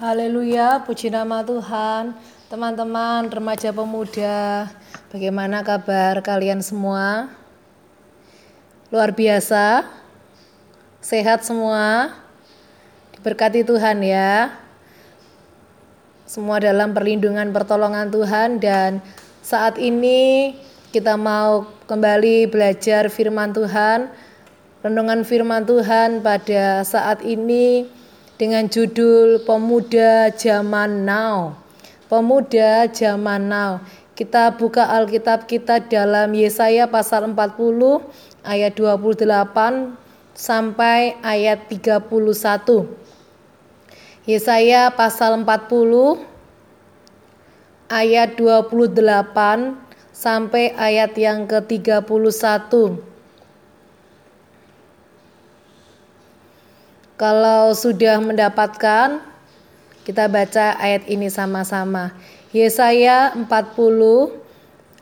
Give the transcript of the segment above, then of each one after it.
Haleluya, puji nama Tuhan. Teman-teman remaja pemuda, bagaimana kabar kalian semua? Luar biasa, sehat semua, diberkati Tuhan ya. Semua dalam perlindungan pertolongan Tuhan dan saat ini kita mau kembali belajar firman Tuhan. Renungan firman Tuhan pada saat ini dengan judul Pemuda Zaman Now. Pemuda Zaman Now. Kita buka Alkitab kita dalam Yesaya pasal 40 ayat 28 sampai ayat 31. Yesaya pasal 40 ayat 28 sampai ayat yang ke-31. Kalau sudah mendapatkan, kita baca ayat ini sama-sama. Yesaya 40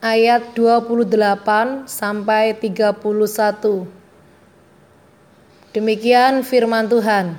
ayat 28 sampai 31. Demikian firman Tuhan.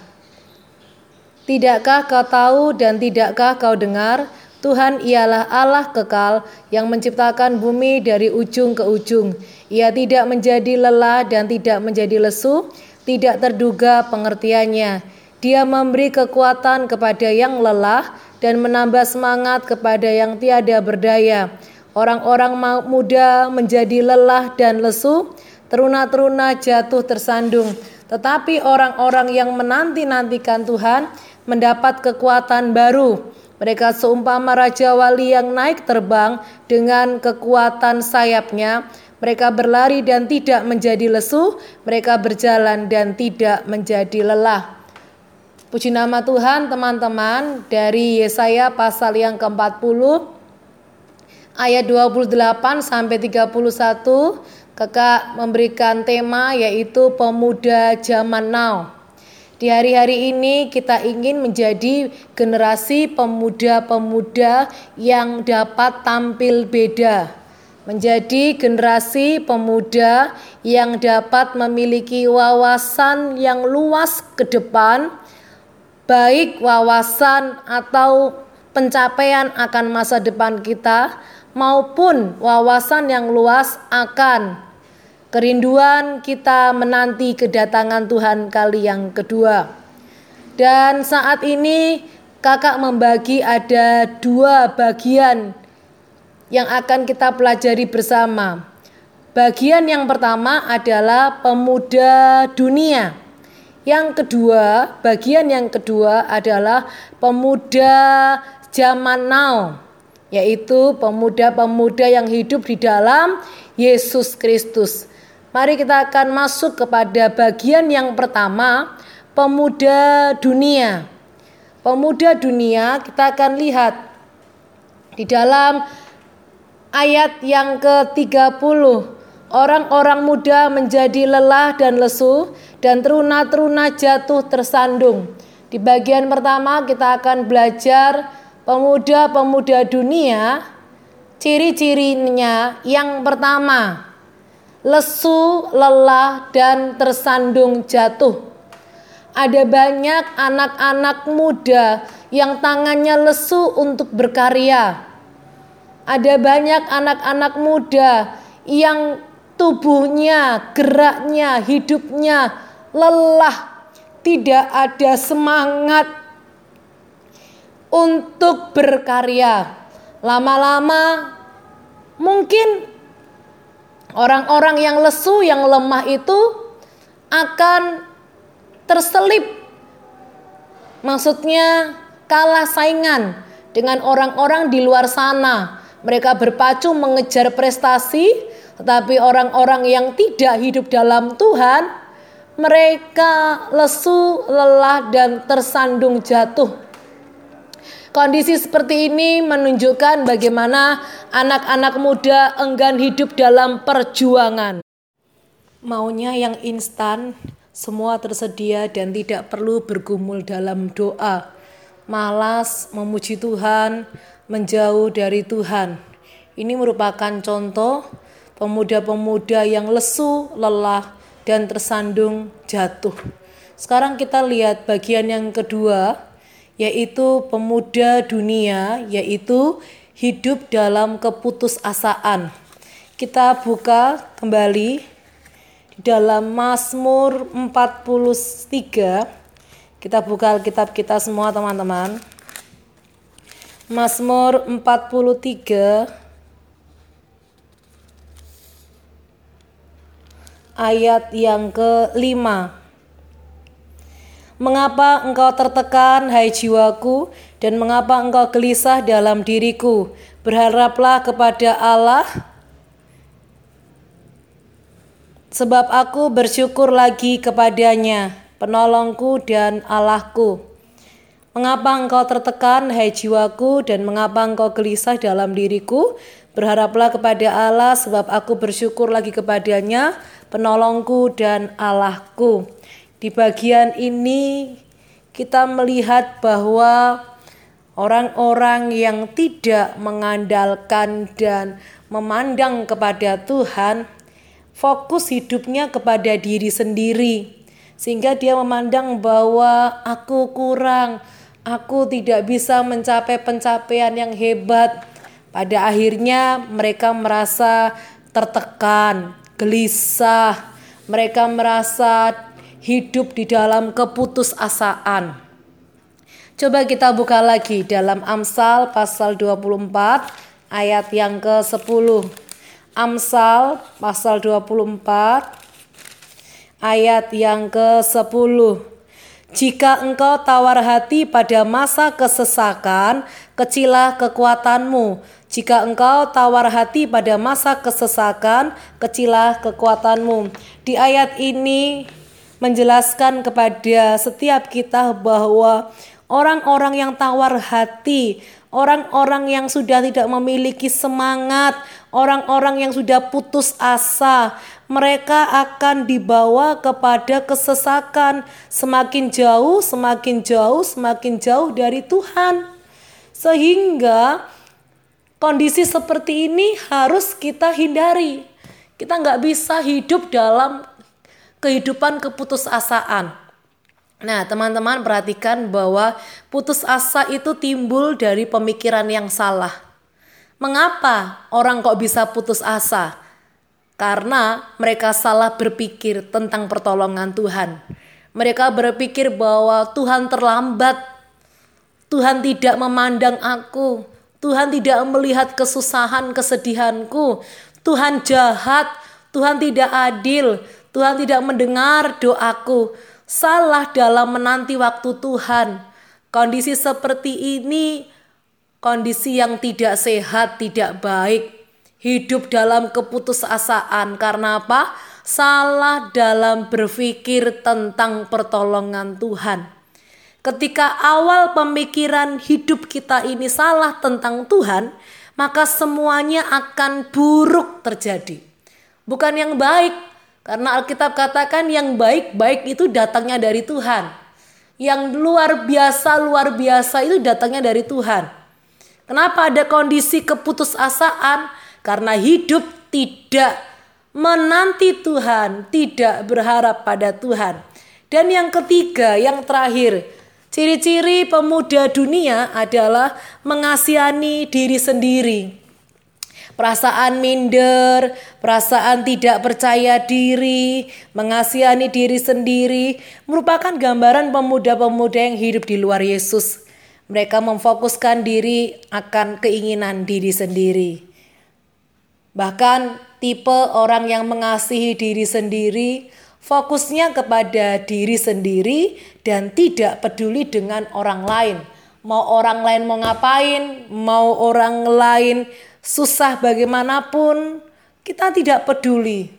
Tidakkah kau tahu dan tidakkah kau dengar? Tuhan ialah Allah kekal yang menciptakan bumi dari ujung ke ujung. Ia tidak menjadi lelah dan tidak menjadi lesu tidak terduga pengertiannya. Dia memberi kekuatan kepada yang lelah dan menambah semangat kepada yang tiada berdaya. Orang-orang muda menjadi lelah dan lesu, teruna-teruna jatuh tersandung. Tetapi orang-orang yang menanti-nantikan Tuhan mendapat kekuatan baru. Mereka seumpama raja wali yang naik terbang dengan kekuatan sayapnya. Mereka berlari dan tidak menjadi lesu, mereka berjalan dan tidak menjadi lelah. Puji nama Tuhan teman-teman dari Yesaya pasal yang ke-40 ayat 28 sampai 31 Kakak memberikan tema yaitu pemuda zaman now. Di hari-hari ini kita ingin menjadi generasi pemuda-pemuda yang dapat tampil beda menjadi generasi pemuda yang dapat memiliki wawasan yang luas ke depan, baik wawasan atau pencapaian akan masa depan kita, maupun wawasan yang luas akan kerinduan kita menanti kedatangan Tuhan kali yang kedua. Dan saat ini kakak membagi ada dua bagian yang akan kita pelajari bersama. Bagian yang pertama adalah pemuda dunia. Yang kedua, bagian yang kedua adalah pemuda zaman now, yaitu pemuda-pemuda yang hidup di dalam Yesus Kristus. Mari kita akan masuk kepada bagian yang pertama, pemuda dunia. Pemuda dunia kita akan lihat di dalam ayat yang ke-30. Orang-orang muda menjadi lelah dan lesu dan teruna-teruna jatuh tersandung. Di bagian pertama kita akan belajar pemuda-pemuda dunia. Ciri-cirinya yang pertama, lesu, lelah, dan tersandung jatuh. Ada banyak anak-anak muda yang tangannya lesu untuk berkarya ada banyak anak-anak muda yang tubuhnya, geraknya, hidupnya lelah, tidak ada semangat untuk berkarya. Lama-lama mungkin orang-orang yang lesu, yang lemah itu akan terselip. Maksudnya kalah saingan dengan orang-orang di luar sana mereka berpacu mengejar prestasi, tetapi orang-orang yang tidak hidup dalam Tuhan, mereka lesu, lelah, dan tersandung jatuh. Kondisi seperti ini menunjukkan bagaimana anak-anak muda enggan hidup dalam perjuangan. Maunya yang instan, semua tersedia dan tidak perlu bergumul dalam doa. Malas memuji Tuhan, menjauh dari Tuhan. Ini merupakan contoh pemuda-pemuda yang lesu, lelah, dan tersandung jatuh. Sekarang kita lihat bagian yang kedua, yaitu pemuda dunia, yaitu hidup dalam keputusasaan. Kita buka kembali dalam Mazmur 43. Kita buka Alkitab kita semua teman-teman. Mazmur 43 ayat yang kelima. Mengapa engkau tertekan, hai jiwaku, dan mengapa engkau gelisah dalam diriku? Berharaplah kepada Allah, sebab aku bersyukur lagi kepadanya, penolongku dan Allahku. Mengapa engkau tertekan, hai jiwaku, dan mengapa engkau gelisah dalam diriku? Berharaplah kepada Allah, sebab aku bersyukur lagi kepadanya, penolongku dan Allahku. Di bagian ini kita melihat bahwa orang-orang yang tidak mengandalkan dan memandang kepada Tuhan fokus hidupnya kepada diri sendiri sehingga dia memandang bahwa aku kurang, aku tidak bisa mencapai pencapaian yang hebat. Pada akhirnya mereka merasa tertekan, gelisah, mereka merasa hidup di dalam keputusasaan. Coba kita buka lagi dalam Amsal pasal 24 ayat yang ke-10. Amsal pasal 24 ayat yang ke-10. Jika engkau tawar hati pada masa kesesakan, kecilah kekuatanmu. Jika engkau tawar hati pada masa kesesakan, kecilah kekuatanmu. Di ayat ini menjelaskan kepada setiap kita bahwa orang-orang yang tawar hati, orang-orang yang sudah tidak memiliki semangat, orang-orang yang sudah putus asa, mereka akan dibawa kepada kesesakan semakin jauh, semakin jauh, semakin jauh dari Tuhan. Sehingga kondisi seperti ini harus kita hindari. Kita nggak bisa hidup dalam kehidupan keputusasaan. Nah, teman-teman perhatikan bahwa putus asa itu timbul dari pemikiran yang salah. Mengapa orang kok bisa putus asa? Karena mereka salah berpikir tentang pertolongan Tuhan. Mereka berpikir bahwa Tuhan terlambat. Tuhan tidak memandang aku. Tuhan tidak melihat kesusahan, kesedihanku. Tuhan jahat, Tuhan tidak adil, Tuhan tidak mendengar doaku. Salah dalam menanti waktu Tuhan. Kondisi seperti ini kondisi yang tidak sehat, tidak baik. Hidup dalam keputusasaan karena apa? Salah dalam berpikir tentang pertolongan Tuhan. Ketika awal pemikiran hidup kita ini salah tentang Tuhan, maka semuanya akan buruk terjadi. Bukan yang baik, karena Alkitab katakan yang baik-baik itu datangnya dari Tuhan. Yang luar biasa, luar biasa itu datangnya dari Tuhan. Kenapa ada kondisi keputusasaan? Karena hidup tidak menanti Tuhan, tidak berharap pada Tuhan. Dan yang ketiga, yang terakhir, ciri-ciri pemuda dunia adalah mengasihani diri sendiri perasaan minder, perasaan tidak percaya diri, mengasihani diri sendiri, merupakan gambaran pemuda-pemuda yang hidup di luar Yesus. Mereka memfokuskan diri akan keinginan diri sendiri. Bahkan tipe orang yang mengasihi diri sendiri fokusnya kepada diri sendiri dan tidak peduli dengan orang lain. Mau orang lain mau ngapain, mau orang lain susah bagaimanapun, kita tidak peduli.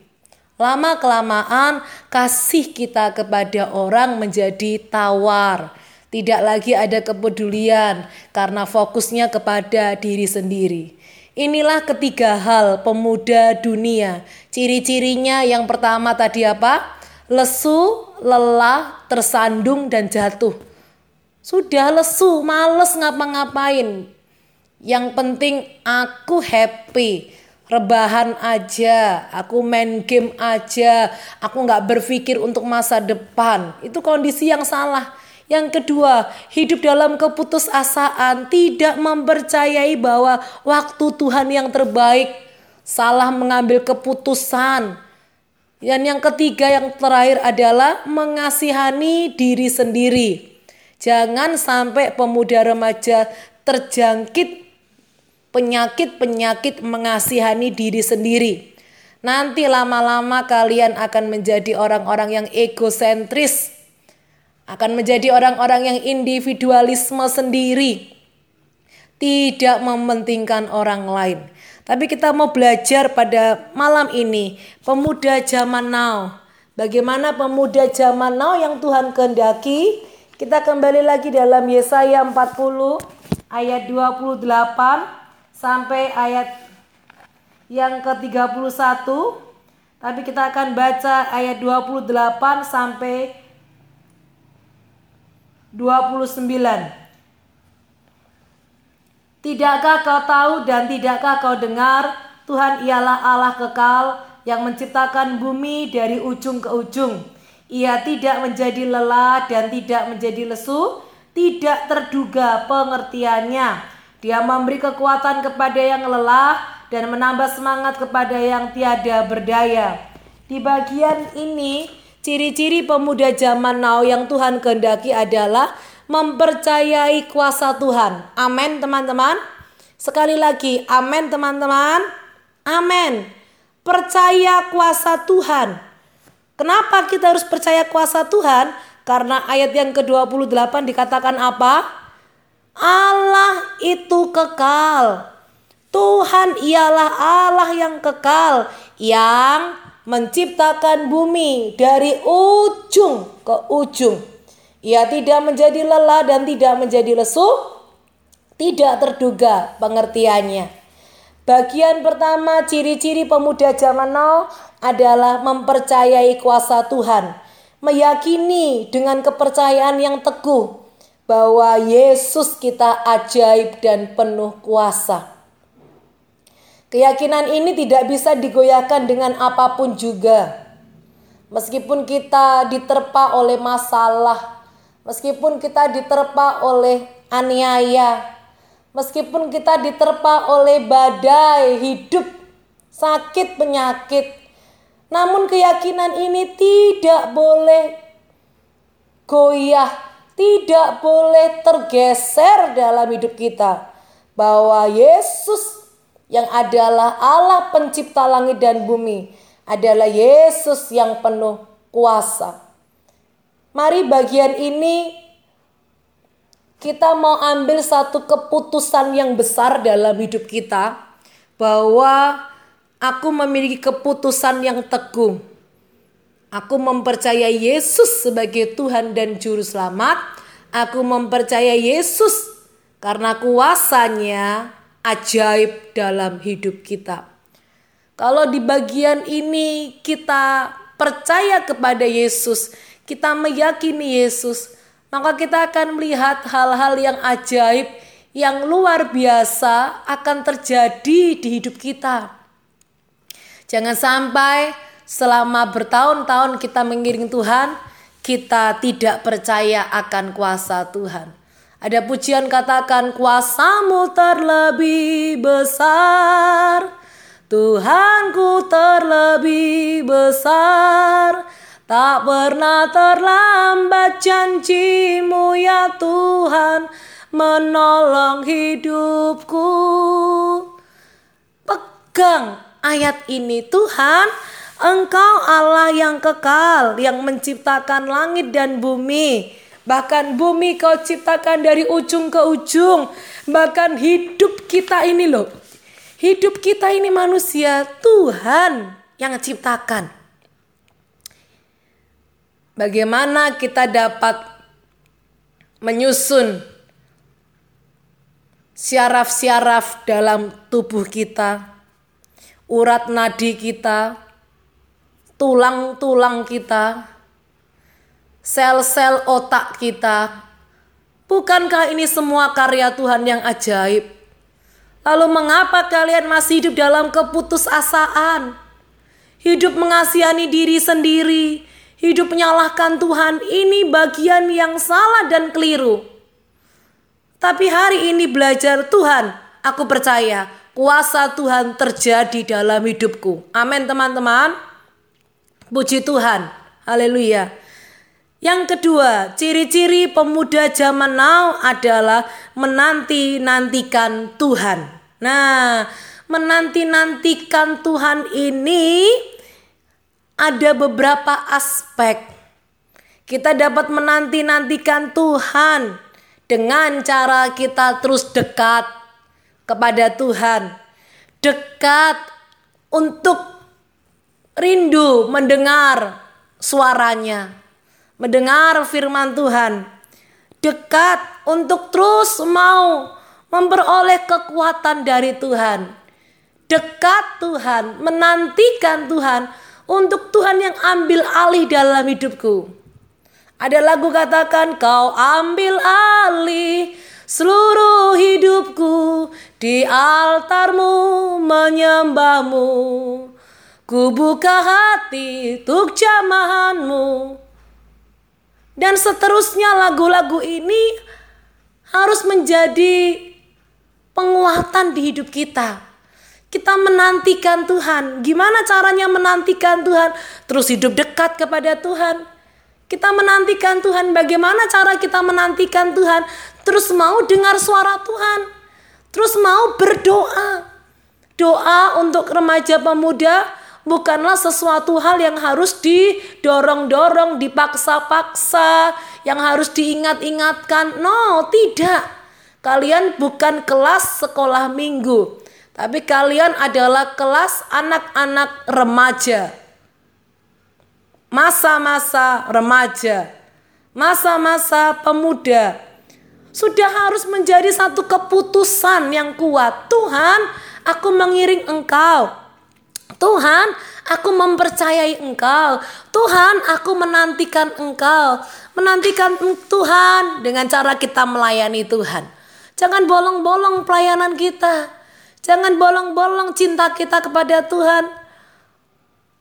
Lama-kelamaan, kasih kita kepada orang menjadi tawar. Tidak lagi ada kepedulian karena fokusnya kepada diri sendiri. Inilah ketiga hal pemuda dunia. Ciri-cirinya yang pertama tadi apa? Lesu, lelah, tersandung, dan jatuh. Sudah lesu, males ngapa-ngapain. Yang penting aku happy, rebahan aja, aku main game aja, aku nggak berpikir untuk masa depan. Itu kondisi yang salah. Yang kedua, hidup dalam keputusasaan, tidak mempercayai bahwa waktu Tuhan yang terbaik, salah mengambil keputusan. Dan yang ketiga, yang terakhir adalah mengasihani diri sendiri. Jangan sampai pemuda remaja terjangkit penyakit-penyakit mengasihani diri sendiri. Nanti lama-lama kalian akan menjadi orang-orang yang egosentris, akan menjadi orang-orang yang individualisme sendiri, tidak mementingkan orang lain. Tapi kita mau belajar pada malam ini, pemuda zaman now. Bagaimana pemuda zaman now yang Tuhan kehendaki? Kita kembali lagi dalam Yesaya 40 ayat 28 sampai ayat yang ke-31. Tapi kita akan baca ayat 28 sampai 29. Tidakkah kau tahu dan tidakkah kau dengar Tuhan ialah Allah kekal yang menciptakan bumi dari ujung ke ujung. Ia tidak menjadi lelah dan tidak menjadi lesu, tidak terduga pengertiannya. Dia memberi kekuatan kepada yang lelah dan menambah semangat kepada yang tiada berdaya. Di bagian ini Ciri-ciri pemuda zaman now yang Tuhan kehendaki adalah mempercayai kuasa Tuhan. Amin, teman-teman. Sekali lagi, amin, teman-teman. Amin. Percaya kuasa Tuhan. Kenapa kita harus percaya kuasa Tuhan? Karena ayat yang ke-28 dikatakan apa? Allah itu kekal. Tuhan ialah Allah yang kekal yang menciptakan bumi dari ujung ke ujung. Ia tidak menjadi lelah dan tidak menjadi lesu, tidak terduga pengertiannya. Bagian pertama ciri-ciri pemuda zaman now adalah mempercayai kuasa Tuhan, meyakini dengan kepercayaan yang teguh bahwa Yesus kita ajaib dan penuh kuasa. Keyakinan ini tidak bisa digoyahkan dengan apa pun juga. Meskipun kita diterpa oleh masalah, meskipun kita diterpa oleh aniaya, meskipun kita diterpa oleh badai hidup, sakit, penyakit, namun keyakinan ini tidak boleh goyah, tidak boleh tergeser dalam hidup kita. Bahwa Yesus yang adalah Allah pencipta langit dan bumi, adalah Yesus yang penuh kuasa. Mari bagian ini kita mau ambil satu keputusan yang besar dalam hidup kita bahwa aku memiliki keputusan yang teguh. Aku mempercayai Yesus sebagai Tuhan dan juru selamat. Aku mempercayai Yesus karena kuasanya ajaib dalam hidup kita. Kalau di bagian ini kita percaya kepada Yesus, kita meyakini Yesus, maka kita akan melihat hal-hal yang ajaib, yang luar biasa akan terjadi di hidup kita. Jangan sampai selama bertahun-tahun kita mengiring Tuhan, kita tidak percaya akan kuasa Tuhan. Ada pujian katakan kuasamu terlebih besar. Tuhanku terlebih besar. Tak pernah terlambat janjimu ya Tuhan menolong hidupku. Pegang ayat ini Tuhan Engkau Allah yang kekal yang menciptakan langit dan bumi Bahkan bumi kau ciptakan dari ujung ke ujung. Bahkan hidup kita ini loh. Hidup kita ini manusia Tuhan yang ciptakan. Bagaimana kita dapat menyusun syaraf-syaraf dalam tubuh kita, urat nadi kita, tulang-tulang kita, sel-sel otak kita. Bukankah ini semua karya Tuhan yang ajaib? Lalu mengapa kalian masih hidup dalam keputusasaan? Hidup mengasihani diri sendiri, hidup menyalahkan Tuhan ini bagian yang salah dan keliru. Tapi hari ini belajar Tuhan, aku percaya kuasa Tuhan terjadi dalam hidupku. Amin teman-teman. Puji Tuhan. Haleluya. Yang kedua, ciri-ciri pemuda zaman now adalah menanti-nantikan Tuhan. Nah, menanti-nantikan Tuhan ini ada beberapa aspek. Kita dapat menanti-nantikan Tuhan dengan cara kita terus dekat kepada Tuhan. Dekat untuk rindu mendengar suaranya. Mendengar firman Tuhan. Dekat untuk terus mau memperoleh kekuatan dari Tuhan. Dekat Tuhan, menantikan Tuhan untuk Tuhan yang ambil alih dalam hidupku. Ada lagu katakan kau ambil alih seluruh hidupku di altarmu menyembahmu. Ku buka hati untuk jamahanmu. Dan seterusnya lagu-lagu ini harus menjadi penguatan di hidup kita. Kita menantikan Tuhan. Gimana caranya menantikan Tuhan? Terus hidup dekat kepada Tuhan. Kita menantikan Tuhan. Bagaimana cara kita menantikan Tuhan? Terus mau dengar suara Tuhan. Terus mau berdoa. Doa untuk remaja pemuda bukanlah sesuatu hal yang harus didorong-dorong, dipaksa-paksa, yang harus diingat-ingatkan. No, tidak. Kalian bukan kelas sekolah minggu. Tapi kalian adalah kelas anak-anak remaja. Masa-masa remaja. Masa-masa pemuda. Sudah harus menjadi satu keputusan yang kuat. Tuhan, aku mengiring engkau. Tuhan, aku mempercayai engkau. Tuhan, aku menantikan engkau. Menantikan Tuhan dengan cara kita melayani Tuhan. Jangan bolong-bolong pelayanan kita. Jangan bolong-bolong cinta kita kepada Tuhan.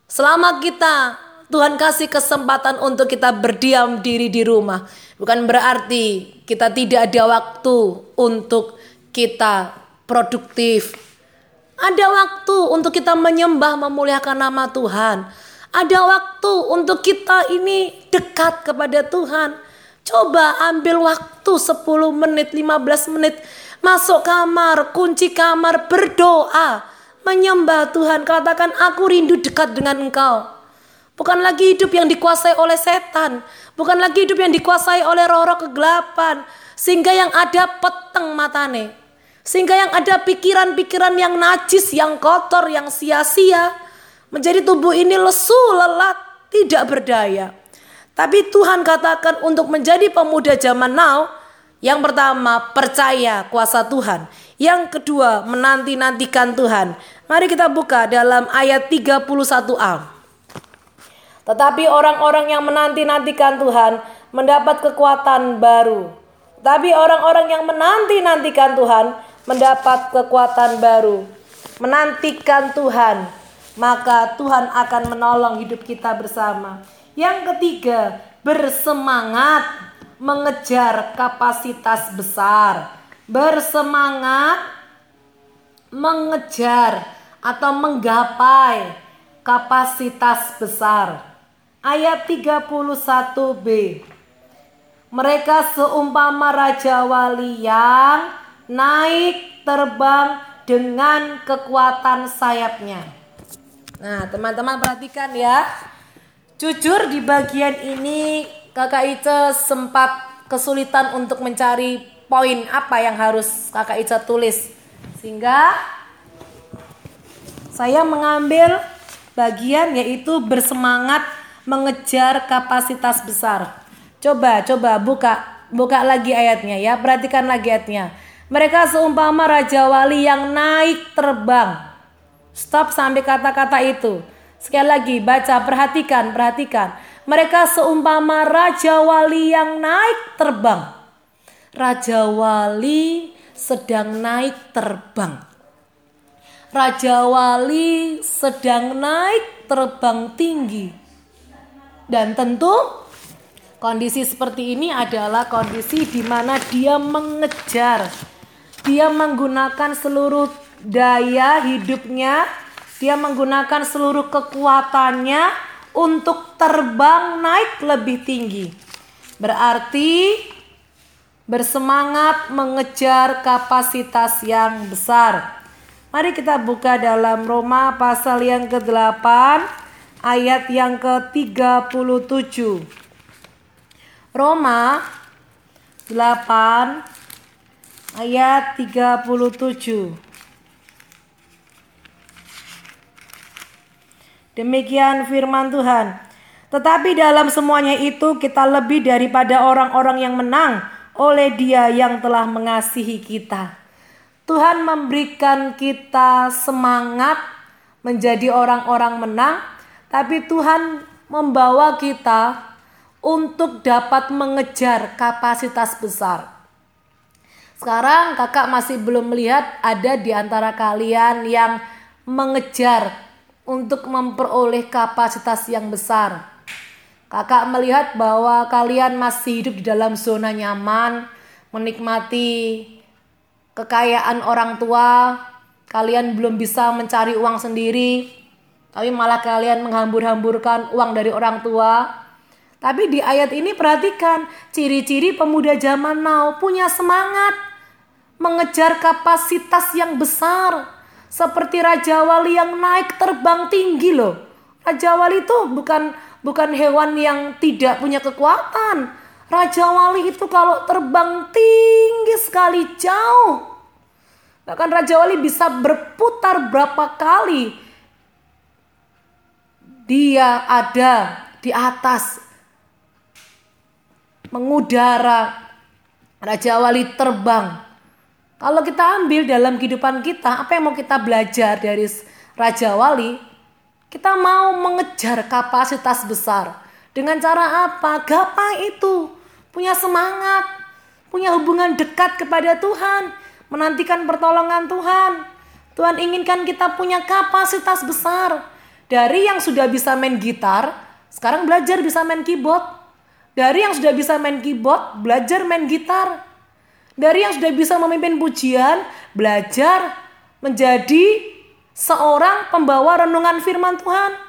Selama kita Tuhan kasih kesempatan untuk kita berdiam diri di rumah, bukan berarti kita tidak ada waktu untuk kita produktif. Ada waktu untuk kita menyembah memuliakan nama Tuhan. Ada waktu untuk kita ini dekat kepada Tuhan. Coba ambil waktu 10 menit, 15 menit Masuk kamar, kunci kamar, berdoa, menyembah Tuhan. Katakan, aku rindu dekat dengan engkau. Bukan lagi hidup yang dikuasai oleh setan. Bukan lagi hidup yang dikuasai oleh roh-roh kegelapan. Sehingga yang ada peteng matane. Sehingga yang ada pikiran-pikiran yang najis, yang kotor, yang sia-sia. Menjadi tubuh ini lesu, lelah, tidak berdaya. Tapi Tuhan katakan untuk menjadi pemuda zaman now, yang pertama, percaya kuasa Tuhan. Yang kedua, menanti-nantikan Tuhan. Mari kita buka dalam ayat 31a. Tetapi orang-orang yang menanti-nantikan Tuhan mendapat kekuatan baru. Tapi orang-orang yang menanti-nantikan Tuhan mendapat kekuatan baru. Menantikan Tuhan, maka Tuhan akan menolong hidup kita bersama. Yang ketiga, bersemangat mengejar kapasitas besar, bersemangat mengejar atau menggapai kapasitas besar. Ayat 31b. Mereka seumpama raja wali yang naik terbang dengan kekuatan sayapnya. Nah, teman-teman perhatikan ya. Jujur di bagian ini Kakak Ica sempat kesulitan untuk mencari poin apa yang harus Kakak Ica tulis. Sehingga saya mengambil bagian yaitu bersemangat mengejar kapasitas besar. Coba, coba buka, buka lagi ayatnya ya. Perhatikan lagi ayatnya. Mereka seumpama raja wali yang naik terbang. Stop sampai kata-kata itu. Sekali lagi baca, perhatikan, perhatikan. Mereka seumpama raja wali yang naik terbang. Raja wali sedang naik terbang. Raja wali sedang naik terbang tinggi. Dan tentu kondisi seperti ini adalah kondisi di mana dia mengejar, dia menggunakan seluruh daya hidupnya, dia menggunakan seluruh kekuatannya untuk terbang naik lebih tinggi. Berarti bersemangat mengejar kapasitas yang besar. Mari kita buka dalam Roma pasal yang ke-8 ayat yang ke-37. Roma 8 ayat 37. Demikian firman Tuhan. Tetapi dalam semuanya itu kita lebih daripada orang-orang yang menang oleh Dia yang telah mengasihi kita. Tuhan memberikan kita semangat menjadi orang-orang menang tapi Tuhan membawa kita untuk dapat mengejar kapasitas besar. Sekarang kakak masih belum melihat ada di antara kalian yang mengejar untuk memperoleh kapasitas yang besar. Kakak melihat bahwa kalian masih hidup di dalam zona nyaman, menikmati kekayaan orang tua, kalian belum bisa mencari uang sendiri, tapi malah kalian menghambur-hamburkan uang dari orang tua. Tapi di ayat ini perhatikan ciri-ciri pemuda zaman now punya semangat mengejar kapasitas yang besar seperti Raja Wali yang naik terbang tinggi loh. Raja Wali itu bukan bukan hewan yang tidak punya kekuatan. Raja Wali itu kalau terbang tinggi sekali jauh. Bahkan Raja Wali bisa berputar berapa kali dia ada di atas mengudara Raja Wali terbang. Kalau kita ambil dalam kehidupan kita, apa yang mau kita belajar dari Raja Wali? Kita mau mengejar kapasitas besar. Dengan cara apa? Gapai itu. Punya semangat. Punya hubungan dekat kepada Tuhan. Menantikan pertolongan Tuhan. Tuhan inginkan kita punya kapasitas besar dari yang sudah bisa main gitar, sekarang belajar bisa main keyboard. Dari yang sudah bisa main keyboard, belajar main gitar. Dari yang sudah bisa memimpin pujian, belajar menjadi seorang pembawa renungan firman Tuhan.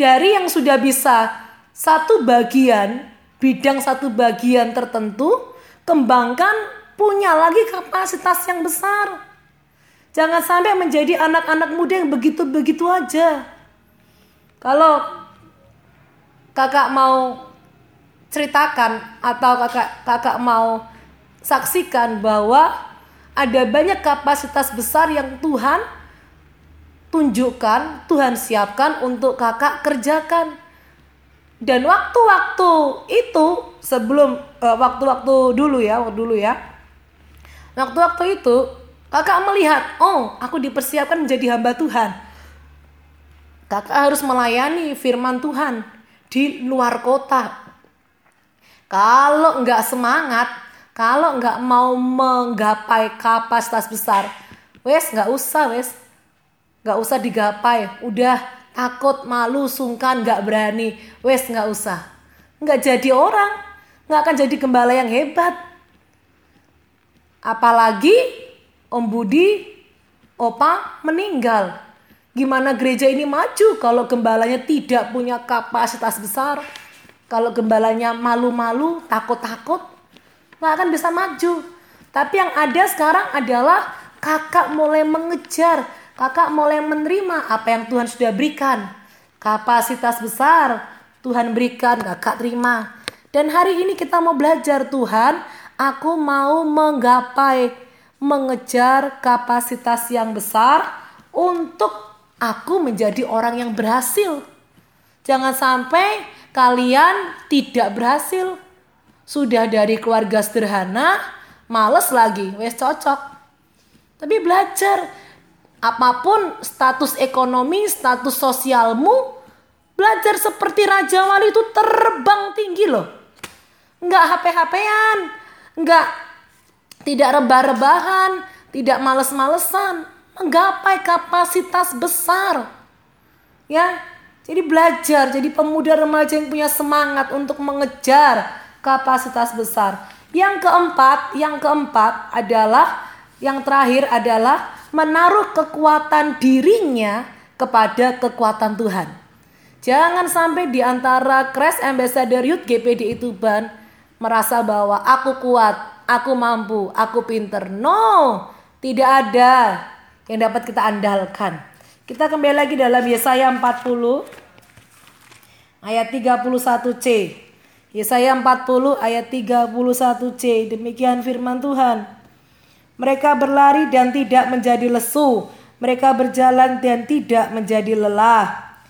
Dari yang sudah bisa satu bagian, bidang satu bagian tertentu, kembangkan punya lagi kapasitas yang besar. Jangan sampai menjadi anak-anak muda yang begitu-begitu aja. Kalau kakak mau ceritakan atau kakak kakak mau saksikan bahwa ada banyak kapasitas besar yang Tuhan tunjukkan, Tuhan siapkan untuk kakak kerjakan. Dan waktu-waktu itu sebelum eh, waktu-waktu uh, dulu ya, dulu ya. Waktu-waktu itu Kakak melihat, oh aku dipersiapkan menjadi hamba Tuhan. Kakak harus melayani firman Tuhan di luar kota. Kalau nggak semangat, kalau nggak mau menggapai kapasitas besar, wes nggak usah wes, nggak usah digapai. Udah takut, malu, sungkan, nggak berani, wes nggak usah. Nggak jadi orang, nggak akan jadi gembala yang hebat. Apalagi Om Budi, Opa meninggal. Gimana gereja ini maju kalau gembalanya tidak punya kapasitas besar? Kalau gembalanya malu-malu, takut-takut, nggak akan bisa maju. Tapi yang ada sekarang adalah kakak mulai mengejar, kakak mulai menerima apa yang Tuhan sudah berikan. Kapasitas besar Tuhan berikan, kakak terima. Dan hari ini kita mau belajar Tuhan, aku mau menggapai mengejar kapasitas yang besar untuk aku menjadi orang yang berhasil. Jangan sampai kalian tidak berhasil. Sudah dari keluarga sederhana, males lagi, wes cocok. Tapi belajar apa pun status ekonomi, status sosialmu, belajar seperti Raja Wali itu terbang tinggi loh. Enggak HP-HPan, enggak tidak rebah-rebahan, tidak males-malesan, menggapai kapasitas besar. Ya, Jadi belajar, jadi pemuda remaja yang punya semangat untuk mengejar kapasitas besar. Yang keempat, yang keempat adalah yang terakhir adalah menaruh kekuatan dirinya kepada kekuatan Tuhan. Jangan sampai di antara Crash Ambassador Youth GPD itu ban merasa bahwa aku kuat, aku mampu, aku pinter. No, tidak ada yang dapat kita andalkan. Kita kembali lagi dalam Yesaya 40 ayat 31C. Yesaya 40 ayat 31C. Demikian firman Tuhan. Mereka berlari dan tidak menjadi lesu. Mereka berjalan dan tidak menjadi lelah.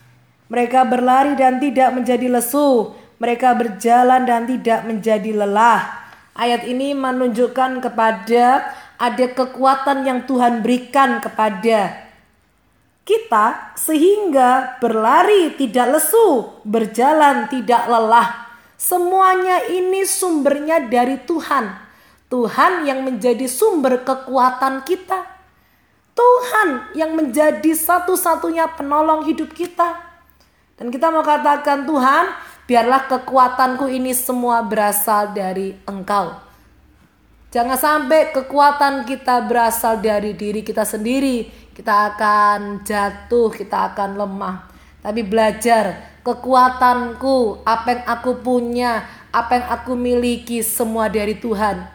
Mereka berlari dan tidak menjadi lesu. Mereka berjalan dan tidak menjadi lelah. Ayat ini menunjukkan kepada ada kekuatan yang Tuhan berikan kepada kita sehingga berlari tidak lesu, berjalan tidak lelah. Semuanya ini sumbernya dari Tuhan. Tuhan yang menjadi sumber kekuatan kita. Tuhan yang menjadi satu-satunya penolong hidup kita. Dan kita mau katakan Tuhan, biarlah kekuatanku ini semua berasal dari Engkau. Jangan sampai kekuatan kita berasal dari diri kita sendiri. Kita akan jatuh, kita akan lemah. Tapi belajar kekuatanku, apa yang aku punya, apa yang aku miliki semua dari Tuhan.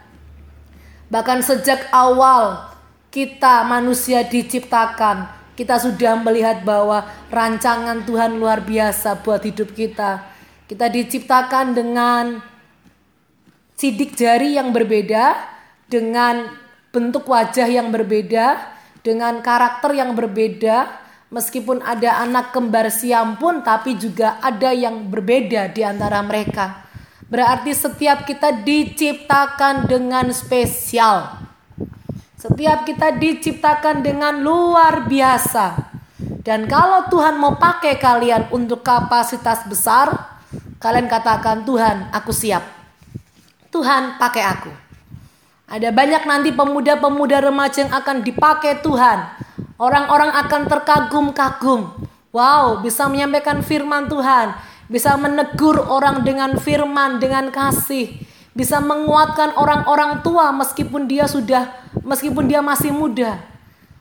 Bahkan sejak awal kita manusia diciptakan, kita sudah melihat bahwa rancangan Tuhan luar biasa buat hidup kita. Kita diciptakan dengan sidik jari yang berbeda, dengan bentuk wajah yang berbeda, dengan karakter yang berbeda, meskipun ada anak kembar siam pun, tapi juga ada yang berbeda di antara mereka. Berarti setiap kita diciptakan dengan spesial. Setiap kita diciptakan dengan luar biasa. Dan kalau Tuhan mau pakai kalian untuk kapasitas besar, kalian katakan, "Tuhan, aku siap." Tuhan pakai aku. Ada banyak nanti pemuda-pemuda remaja yang akan dipakai Tuhan. Orang-orang akan terkagum-kagum. Wow, bisa menyampaikan firman Tuhan. Bisa menegur orang dengan firman, dengan kasih. Bisa menguatkan orang-orang tua meskipun dia sudah, meskipun dia masih muda.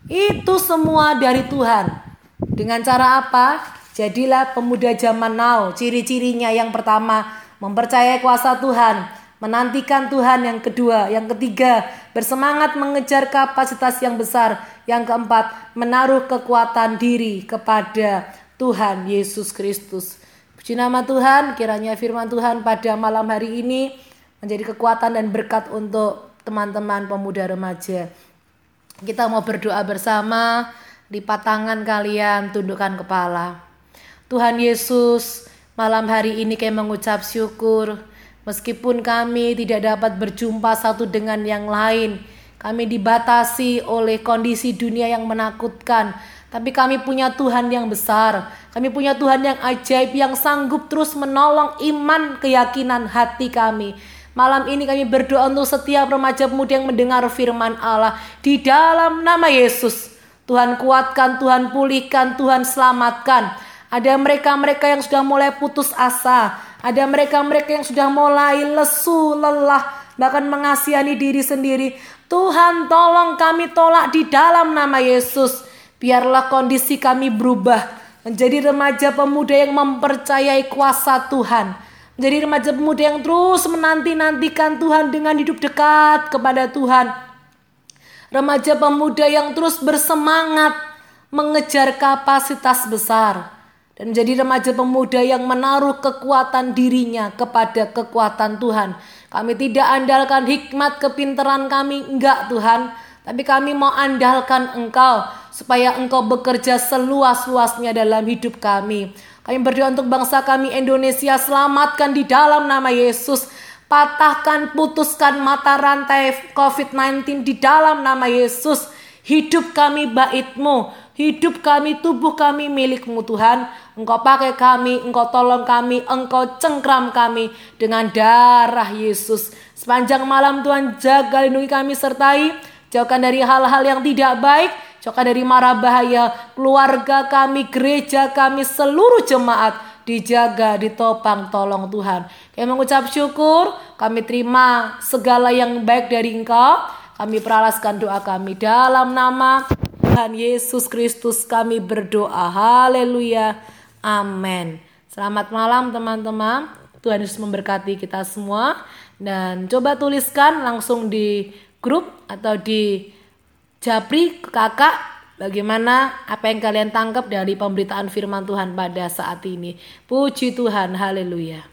Itu semua dari Tuhan. Dengan cara apa? Jadilah pemuda zaman now. Ciri-cirinya yang pertama, mempercayai kuasa Tuhan menantikan Tuhan yang kedua, yang ketiga, bersemangat mengejar kapasitas yang besar, yang keempat, menaruh kekuatan diri kepada Tuhan Yesus Kristus. Puji nama Tuhan, kiranya firman Tuhan pada malam hari ini menjadi kekuatan dan berkat untuk teman-teman pemuda remaja. Kita mau berdoa bersama, lipat tangan kalian, tundukkan kepala. Tuhan Yesus, malam hari ini kami mengucap syukur Meskipun kami tidak dapat berjumpa satu dengan yang lain, kami dibatasi oleh kondisi dunia yang menakutkan. Tapi kami punya Tuhan yang besar. Kami punya Tuhan yang ajaib yang sanggup terus menolong iman keyakinan hati kami. Malam ini kami berdoa untuk setiap remaja muda yang mendengar firman Allah di dalam nama Yesus. Tuhan kuatkan, Tuhan pulihkan, Tuhan selamatkan. Ada mereka-mereka yang sudah mulai putus asa, ada mereka-mereka yang sudah mulai lesu, lelah, bahkan mengasihani diri sendiri. Tuhan tolong kami tolak di dalam nama Yesus. Biarlah kondisi kami berubah. Menjadi remaja pemuda yang mempercayai kuasa Tuhan. Menjadi remaja pemuda yang terus menanti-nantikan Tuhan dengan hidup dekat kepada Tuhan. Remaja pemuda yang terus bersemangat mengejar kapasitas besar dan menjadi remaja pemuda yang menaruh kekuatan dirinya kepada kekuatan Tuhan. Kami tidak andalkan hikmat kepintaran kami, enggak Tuhan. Tapi kami mau andalkan Engkau supaya Engkau bekerja seluas-luasnya dalam hidup kami. Kami berdoa untuk bangsa kami Indonesia selamatkan di dalam nama Yesus. Patahkan, putuskan mata rantai COVID-19 di dalam nama Yesus. Hidup kami baitmu, hidup kami, tubuh kami milikmu Tuhan. Engkau pakai kami, Engkau tolong kami, Engkau cengkram kami dengan darah Yesus. Sepanjang malam Tuhan jaga lindungi kami sertai, jauhkan dari hal-hal yang tidak baik, jauhkan dari mara bahaya keluarga kami, gereja kami, seluruh jemaat dijaga, ditopang, tolong Tuhan. Kami mengucap syukur, kami terima segala yang baik dari Engkau. Kami peralaskan doa kami dalam nama Tuhan Yesus Kristus kami berdoa. Haleluya. Amin. Selamat malam teman-teman. Tuhan Yesus memberkati kita semua dan coba tuliskan langsung di grup atau di Japri kakak bagaimana apa yang kalian tangkap dari pemberitaan firman Tuhan pada saat ini. Puji Tuhan, haleluya.